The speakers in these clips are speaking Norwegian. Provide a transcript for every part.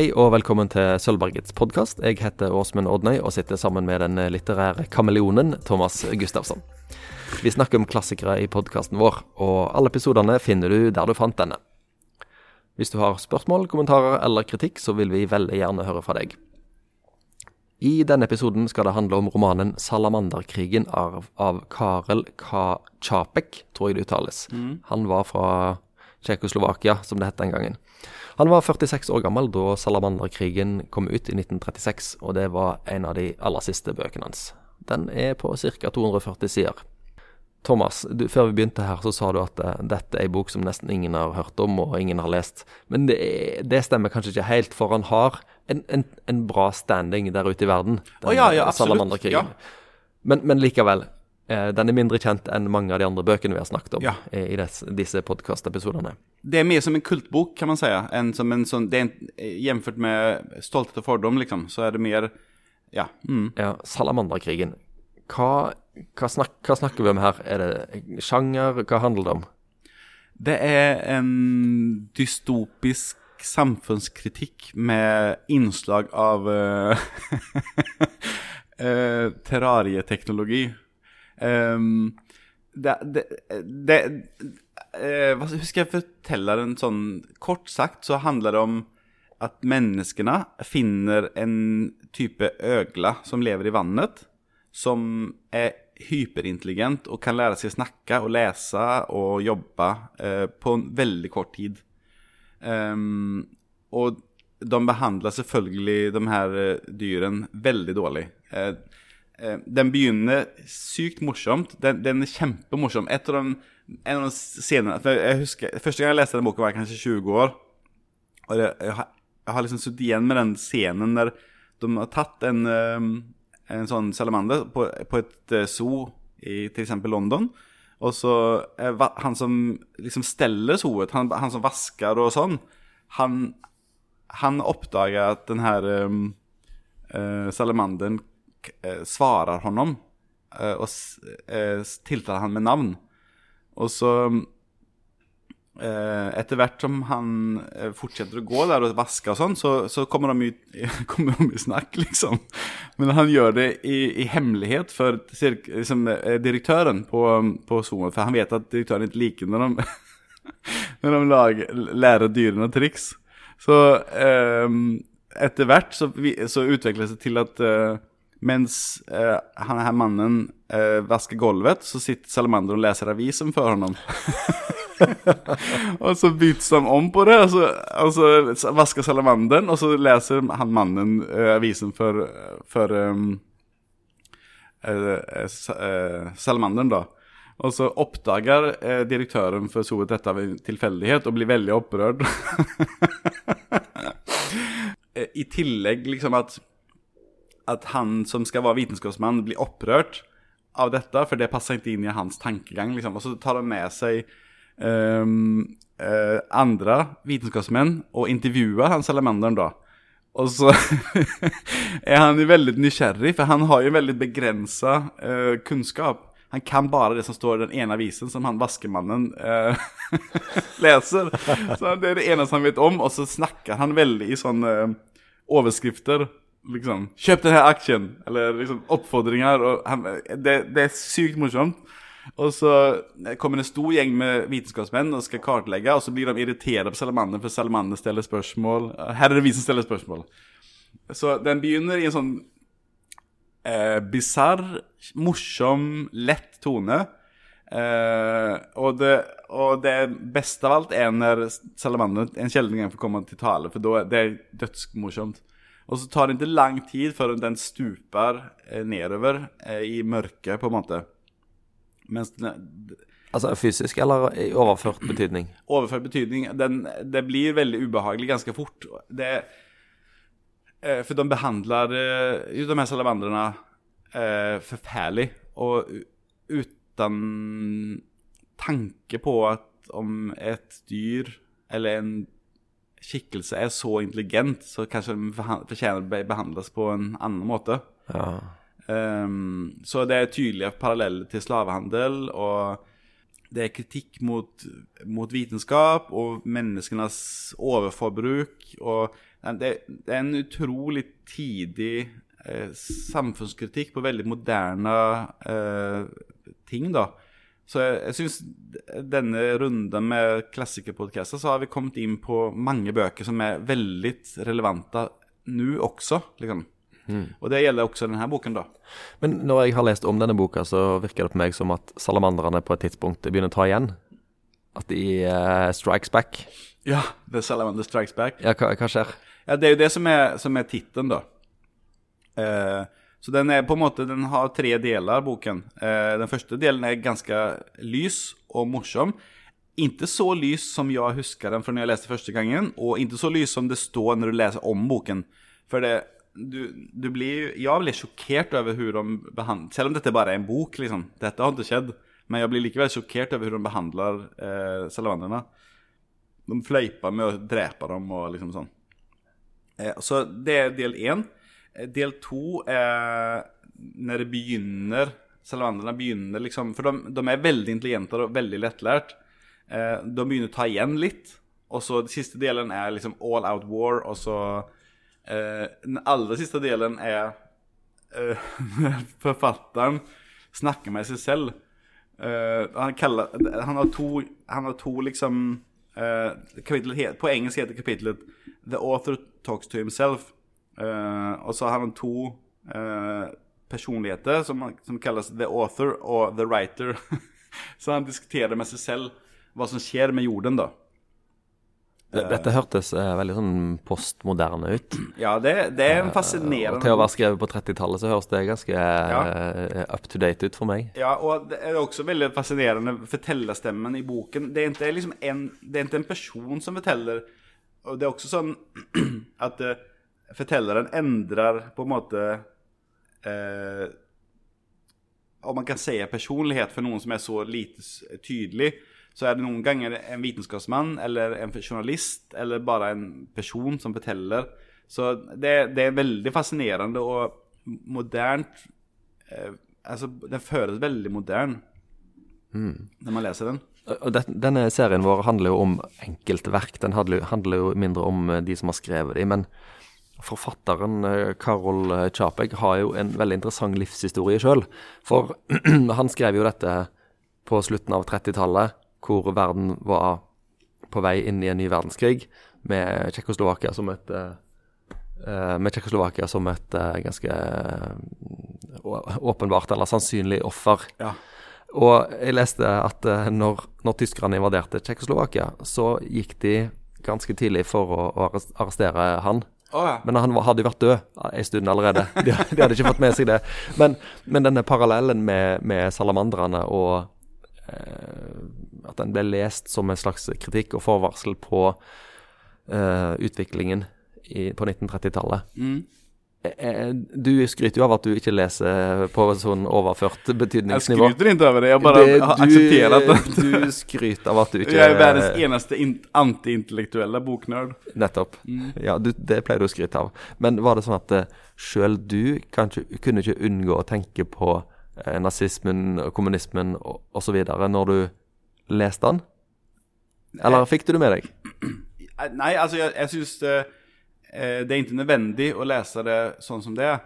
Hei og velkommen til Sølvbergets podkast. Jeg heter Åsmund Odnøy og sitter sammen med den litterære kameleonen Thomas Gustavsson. Vi snakker om klassikere i podkasten vår, og alle episodene finner du der du fant denne. Hvis du har spørsmål, kommentarer eller kritikk, så vil vi veldig gjerne høre fra deg. I denne episoden skal det handle om romanen 'Salamanderkrigen' av, av Karel K. Chapek, tror jeg det uttales. Han var fra Tsjekkoslovakia, som det het den gangen. Han var 46 år gammel da Salamanderkrigen kom ut i 1936, og det var en av de aller siste bøkene hans. Den er på ca. 240 sider. Thomas, du, før vi begynte her, så sa du at uh, dette er en bok som nesten ingen har hørt om, og ingen har lest. Men det, det stemmer kanskje ikke helt, for han har en, en, en bra standing der ute i verden. Å, ja, ja, absolutt, ja. Men, men likevel, den er mindre kjent enn mange av de andre bøkene vi har snakket om Ja. eh, i des, disse podkastepisodene. Det er mer som en kultbok kan man si. Än som en sånn, det er en, Jevnført med Stolthet og fordom liksom, så er det mer, ja. Mm. Ja, Salamanderkrigen. Hva, hva, snak, hva snakker vi om her? Er det sjanger? Hva handler det om? Det er en dystopisk samfunnskritikk med innslag av uh, uh, terrarieteknologi. Ehm, det, det, det eh, hva- Hur ska fortelle den sånn Kort sagt så handler det om at menneskene finner en type øgla som lever i vannet, som er hyperintelligent og kan lære seg å snakke og lese og jobbe eh, på en veldig kort tid. Um, og de behandler selvfølgelig de her dyrene veldig dårlig. Eh, eh, den begynner sykt morsomt. Den, den er kjempemorsom. Et av de, en av de scenene jeg husker, Første gang jeg leste den boken, var jeg kanskje 20 år. Og det, jeg, har, jeg har liksom sittet igjen med den scenen der de har tatt en, eh, en sånn salamander på, på et eh, zoo i f.eks. London. Og så eh, Han som liksom steller zooet, han, han som vasker og sånn, han, han oppdager at den her um, uh, salamanderen eh, svarer honom eh, s- eh, tiltaler han med navn. Og så eh, etter hvert som han eh, fortsetter å gå der og vaske og sånn, så, så kommer, de ut, kommer de i snakk, liksom. Men han gjør det i, i hemmelighet for liksom, eh, direktøren på, på Zoom, for han vet at direktøren ikke liker når de, når de lager, lærer dyrene triks. Så eh, etter hvert så, så utvikler det seg til at eh, mens eh, han her mannen eh, vasker gulvet, så sitter salamander og leser avisen for ham. og så byttes de om på det, og så, og så vasker salamanderen, og så leser han mannen eh, avisen for, for um, eh, salamanderen, da. Og så oppdager eh, direktøren for Soet dette ved en tilfeldighet og blir veldig opprørt. Eh, I tillegg liksom at at han som skal være vitenskapsmann, blir opprørt av dette, for det passer ikke inn i hans tankegang. Liksom. Og så tar de med seg um, uh, andre vitenskapsmenn og intervjuer han salamanderen da. Og så er han jo veldig nysgjerrig, for han har jo veldig begrensa uh, kunnskap. Han kan bare det som står i den ene avisen som han vaskemannen uh, leser. Så det er det eneste han vet om, og så snakker han veldig i sånne eh, overskrifter. Liksom 'Kjøp denne aksjen!' Eller liksom oppfordringer. Han, det, det er sykt morsomt. Og så kommer en stor gjeng med vitenskapsmenn og skal kartlegge, og så blir de irritert på salamanderen, for salamanderen stiller spørsmål. Her er det vi som stiller spørsmål. Så den begynner i en sånn eh, bisarr, morsom, lett tone. Eh, og, det, og det beste av alt er når salamanderen en sjelden gang får komme til tale, for da er det dødsmorsomt. Og så tar det ikke lang tid før den stuper eh, nedover eh, i mørket, på en måte. Mens den, Altså fysisk eller i overført betydning? overført betydning den, Det blir veldig ubehagelig ganske fort. Det, eh, for de behandler eh, jo de her salamandrene eh, forferdelig, og uten tanke på at om et dyr eller en skikkelse er så intelligent, så kanskje de fortjener å behandles på en annen måte. Ja. Um, så det er tydelige paralleller til slavehandel, og det er kritikk mot, mot vitenskap og menneskenes overforbruk. Og det, det er en utrolig tidig eh, samfunnskritikk på veldig moderne eh, ting, da. Så jeg, jeg syns denne runden med klassikerpodkaster, så har vi kommet inn på mange bøker som er veldig relevante nå også, liksom. Og det gjelder også denne boken, da. Men når jeg har lest om denne boka, så virker det på meg som at salamandrene på et tidspunkt begynner å ta igjen. At de uh, strikes back. Ja, The Salamander Strikes Back. Ja, hva, hva skjer? Ja, det er jo det som er, som er tittelen, da. Eh, så den er på en måte Den har tre deler, boken. Eh, den første delen er ganske lys og morsom. Ikke så lys som jeg husker den fra når jeg leste første gangen, og ikke så lys som det står når du leser om boken. For det du, du blir Jeg blir sjokkert over hvordan de behandler Selv om dette bare er en bok, liksom. Dette har ikke skjedd. Men jeg blir likevel sjokkert over hvordan de behandler eh, salamanderne. De fleiper med å drepe dem og liksom sånn. Eh, så det er del én. Eh, Del to er når det begynner Salamanderne begynner liksom For de, de er veldig intelligente og veldig lettlært. Eh, de begynner å ta igjen litt. Og så den siste delen er liksom all out war, og så eh, Den aller siste delen er forfatteren snakker med seg selv. Han, kaller, han, har to, han har to liksom kapitlet, På engelsk heter kapitlet 'The author talks to himself'. Eh, og så har han to eh, personligheter som, som kalles 'the author' og 'the writer'. så han diskuterer med seg selv hva som skjer med jorden, da. Dette hørtes eh, veldig sånn postmoderne ut. Ja, det, det er Og fascinerende til å være skrevet på 30-tallet, så høres det ganske eh, up to date ut for meg. Ja, og det er også veldig fascinerende fortellerstemmen i boken. Det er ikke liksom en, det er ikke en person som forteller. Og det er også sånn at fortelleren endrer på en måte eh, Om man kan si personlighet for noen som er så lite tydelig, så er det noen ganger en vitenskapsmann eller en journalist eller bare en person som forteller. Så det, det er veldig fascinerende og modernt eh, Altså, den føles veldig modern når man leser den. Og denne serien vår handler jo om enkeltverk. Den handler, jo- handler jo mindre om eh, de som har skrevet dem. men forfatteren eh, Karol eh, Čapek har jo en veldig interessant livshistorie sjøl. For han skrev jo dette på slutten av 30-tallet, hvor verden var på vei inn i en ny verdenskrig, med Tsjekkoslovakia som et eh, eh, med Tsjekkoslovakia som et eh, ganske eh, åpenbart eller sannsynlig offer. Ja. Og jeg leste at eh, når, når tyskerne invaderte Tsjekkoslovakia, så gikk de ganske tidlig for å, å arrestere han. Å ja. Men han hadde jo vært død en stund allerede. De, de hadde ikke fått med seg det. Men, men denne parallellen med, med salamandrene og eh, at den ble lest som en slags kritikk og forvarsel på eh, utviklingen i, på 1930-tallet. Mm. Eh, Du skryter jo av at du ikke leser på sånn overført betydningsnivå. Jeg skryter ikke over det, jeg bare Det- har aksepterat det. Du skryter av at du ikke Jeg er verdens eneste in- antiintellektuelle boknerd. Nettopp. Mm. Ja, du, det pleier du å skryte av. Men var det sånn at sjøl du kanskje, kunne ikke unngå å tenke på eh, nazismen, kommunismen og osv. når du leste den? Eller fikk du det med deg? Eh, Nei, altså jeg, jeg syns det, eh, det er ikke nødvendig å lese det sånn som det er.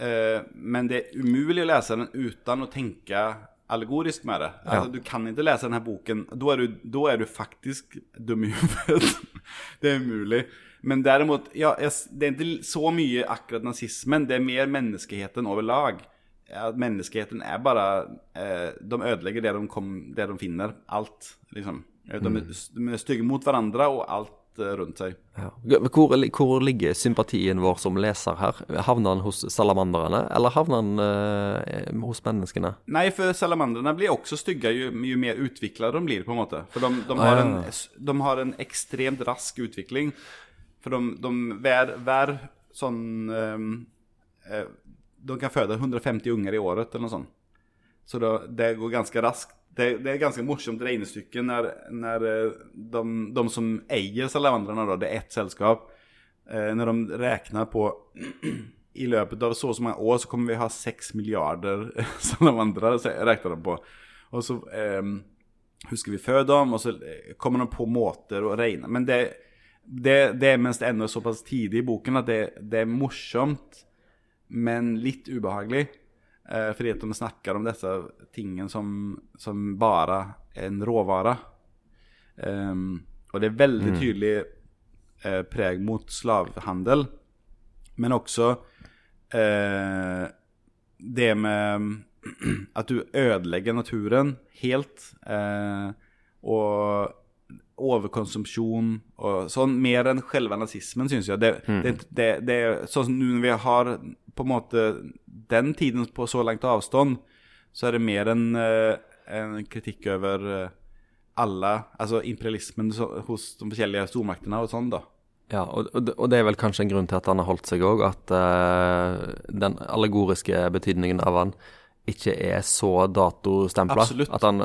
Eh, men det er umulig å lese den uten å tenke allegorisk med det. Altså, Du kan ikke lese denne boken. Da er du, da er du faktisk dum i hodet. det er umulig. Men derimot, ja, det er ikke så mye akkurat nazismen. Det er mer menneskeheten overlag. At menneskeheten er bare eh, De ødelegger det de, kom, det de finner. Alt, liksom. De, er- de er stygge mot hverandre og alt eh, rundt seg. Ja. Hvor, hvor ligger sympatien vår som leser her? Havner den hos salamanderne, eller havner den eh, hos menneskene? Nei, for salamandrene blir også stygge jo, jo mer utvikla de blir, på en måte. For de, de, Ah, har, en, de har en ekstremt rask utvikling. For de, de hver, hver sånn ehm, eh, De kan føde 150 unger i året, eller noe sånt. Så da, det går ganske raskt. Det, det er ganske morsomt regnestykke når, når eh, de, de som eier salamandrene, det er ett selskap, eh, når de regner på i løpet av så og så mange år så kommer vi ha 6 milliarder salamandrer, så räknar de på. Og så eh, husker vi før dem, og så eh, kommer de på måter å regne. Men det, det, det mens det ennå er såpass tidlig i boken at det, det er morsomt, men litt ubehagelig. Eh, fordi at de snakker om disse tingene som, som bare er en råvare. Um, og det er veldig tydelig eh, preg mot slavehandel, men også eh, det med at du ødelegger naturen helt, eh, og overkonsumsjon og sånn, mer enn selve nazismen, syns jeg. Det, det, det, det er sånn som nå når vi har på en måte den tiden på så langt avstand, så er det mer en, eh, en kritikk over eh, alle Altså imperialismen hos de forskjellige stormaktene og sånn, da. Ja, og, og det- er vel kanskje en grunn til at han har holdt seg òg, at uh, den allegoriske betydningen av han ikke er så datostempla. At han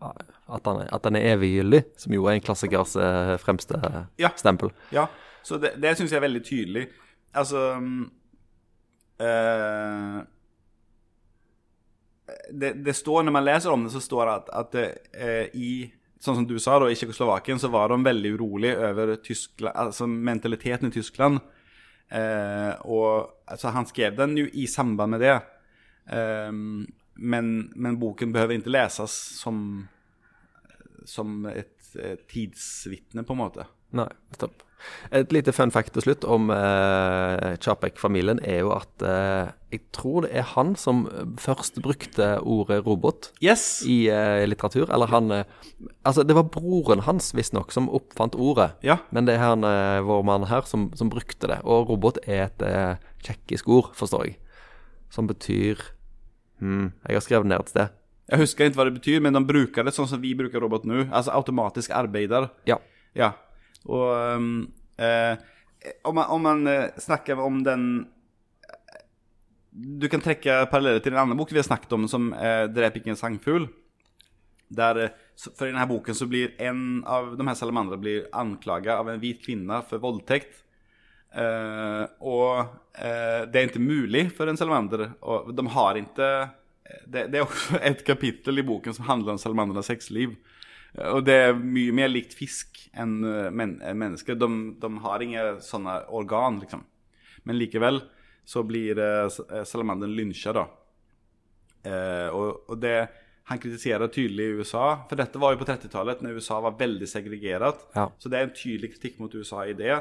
at, han, at han, er eviggyldig, som jo er en klassikers fremste Ja. stempel. Ja, så det, det syns jeg er veldig tydelig. Altså eh, det, det står, Når man leser om det, så står det at, at det, eh, i Sånn som du sa, da, i Tsjekkoslovakia så var de veldig urolige over Tyskland, altså mentaliteten i Tyskland. Eh, og altså, Han skrev den jo i samband med det. Eh, men, men boken behøver ikke leses som, som et, et tidsvitne, på en måte. Nei, stopp. Et lite fun fact til slutt om eh, Chapek-familien er jo at eh, jeg tror det er han som først brukte ordet robot Yes! i eh, litteratur. Eller han eh, Altså, det var broren hans, visstnok, som oppfant ordet. Ja. Men det er han, eh, vår mann her, som, som brukte det. Og robot er et eh, tsjekkisk ord, forstår jeg. Som betyr hmm, Jeg har skrevet ned et sted. Jeg husker ikke hva det betyr, men de bruker det sånn som vi bruker robot nå. Altså automatisk arbeider. Ja. Ja. Og ehm, eh, om man, om man eh, snakker om den Du kan trekke paralleller til en annen bok vi har snakket om, som eh, 'Drep ikke en sangfugl'. Der, eh, for i denne boken så blir en av de her salamandrene blir anklaget av en hvit kvinne for voldtekt. Eh, og eh, det er ikke mulig for en salamander og De har ikke det, det er også et kapittel i boken som handler om salamandernes sexliv. Og det er mye mer likt fisk enn eh, men, mennesker. De, de har ingen sånne organ, liksom. Men likevel så blir eh, eh, salamanderen lynsja, da. Eh, og, og det han kritiserer tydelig USA, for dette var jo på 30-tallet, når USA var veldig segregert. Ja. Så det er en tydelig kritikk mot USA i det.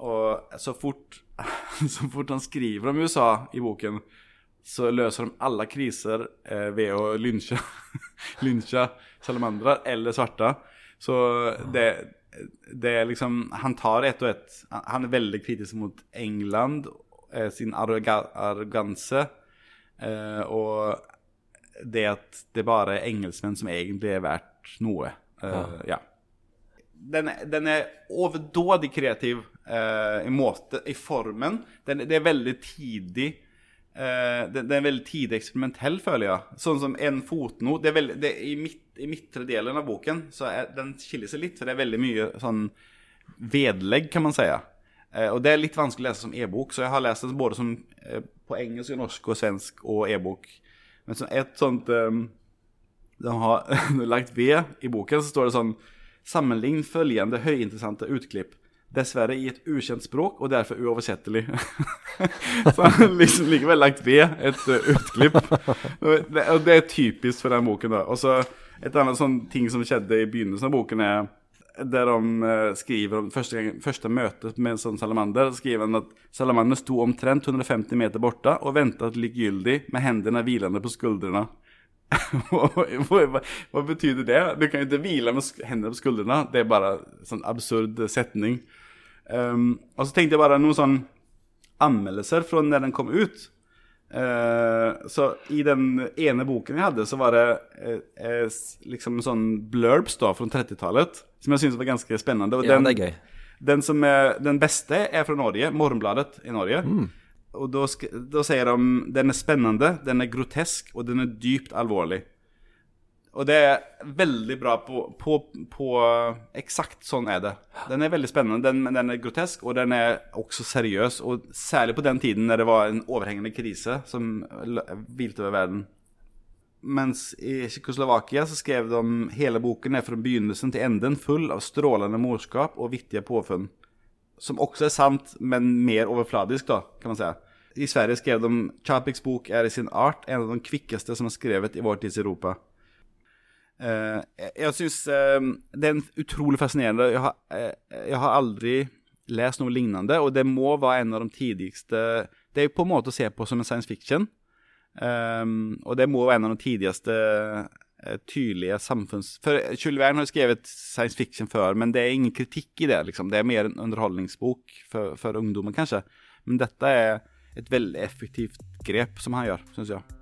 Og så fort, så fort han skriver om USA i boken, så løser de alle kriser eh, ved å lynsje lynsje salamandere eller svarte. Så det, det er liksom Han tar ett og ett. Han- er veldig kritisk mot England, eh, sin arroga, arroganse, eh, og det at det bare er engelskmenn som egentlig er verdt noe. Eh, ja. Den, er- den er overdådig kreativ eh, i måte, i formen. Den, det er veldig tidig eh, det, det er veldig tidlig eksperimentell, føler jeg. Sånn som en fotnot. Det er veldig, det, I, midt, I midtre delen av boken så er, den skiller seg litt, for det er veldig mye sånn vedlegg, kan man si. Eh, og det er litt vanskelig å lese som e-bok, så jeg har lest den både som, eh, på engelsk, norsk og svensk og e-bok. Men som et sånt eh, De har lagt ved i boken, så står det sånn Sammenlign følgende høyinteressante utklipp. Dessverre i et ukjent språk, og derfor uoversettelig. så han har liksom likevel lagt ved et eh, utklipp. Det, og det er typisk for den boken. da. Og så Et annet sånn ting som skjedde i begynnelsen av boken, er der de eh, skriver om første, gang, første møtet med en sånn salamander. skriver han at salamanderen sto omtrent 150 meter borte og ventet likegyldig med hendene hvilende på skuldrene. hva, hva betyr det? Du kan jo ikke hvile med hendene på skuldrene. Det er bare en sånn absurd setning. Um, og så tenkte jeg bare noen sånn anmeldelser fra når den kom ut. Uh, så i den ene boken jeg hadde, så var det uh, uh, liksom sånn blurbs da fra 30-tallet, som jeg syntes var ganske spennende. Og Ja, den, det er gøy. den, som er, den beste er fra Norge, Morgenbladet i Norge. Og da, da sier de den er spennende, den er grotesk, og den er dypt alvorlig. Og det er veldig bra på, på, på Eksakt sånn er det. Den er veldig spennende, den, den er grotesk, og den er også seriøs. Og særlig på den tiden når det var en overhengende krise som hvilte over verden. mens i Tsjekkoslovakia så skrev de hele boken er fra begynnelsen til enden full av strålende morskap og vittige påfunn. Som også er sant, men mer overfladisk, da, kan man si. I Sverige skrev de Chapiks bok er i sin art en av de kvikkeste som er skrevet i vår tids Europa. Uh, jeg syns uh, det er en utrolig fascinerende jeg har, uh, jeg har, aldri lest noe lignende, og det må være en av de tidligste Det er på en måte å se på som en science fiction. Um, og det må være en av de tidligste tydelige samfunns... For Jules Verne har skrevet science fiction før, men det er ingen kritikk i det. liksom. Det er mer en underholdningsbok for, for ungdommen, kanskje. Men dette er et veldig effektivt grep som han gjør, syns jeg.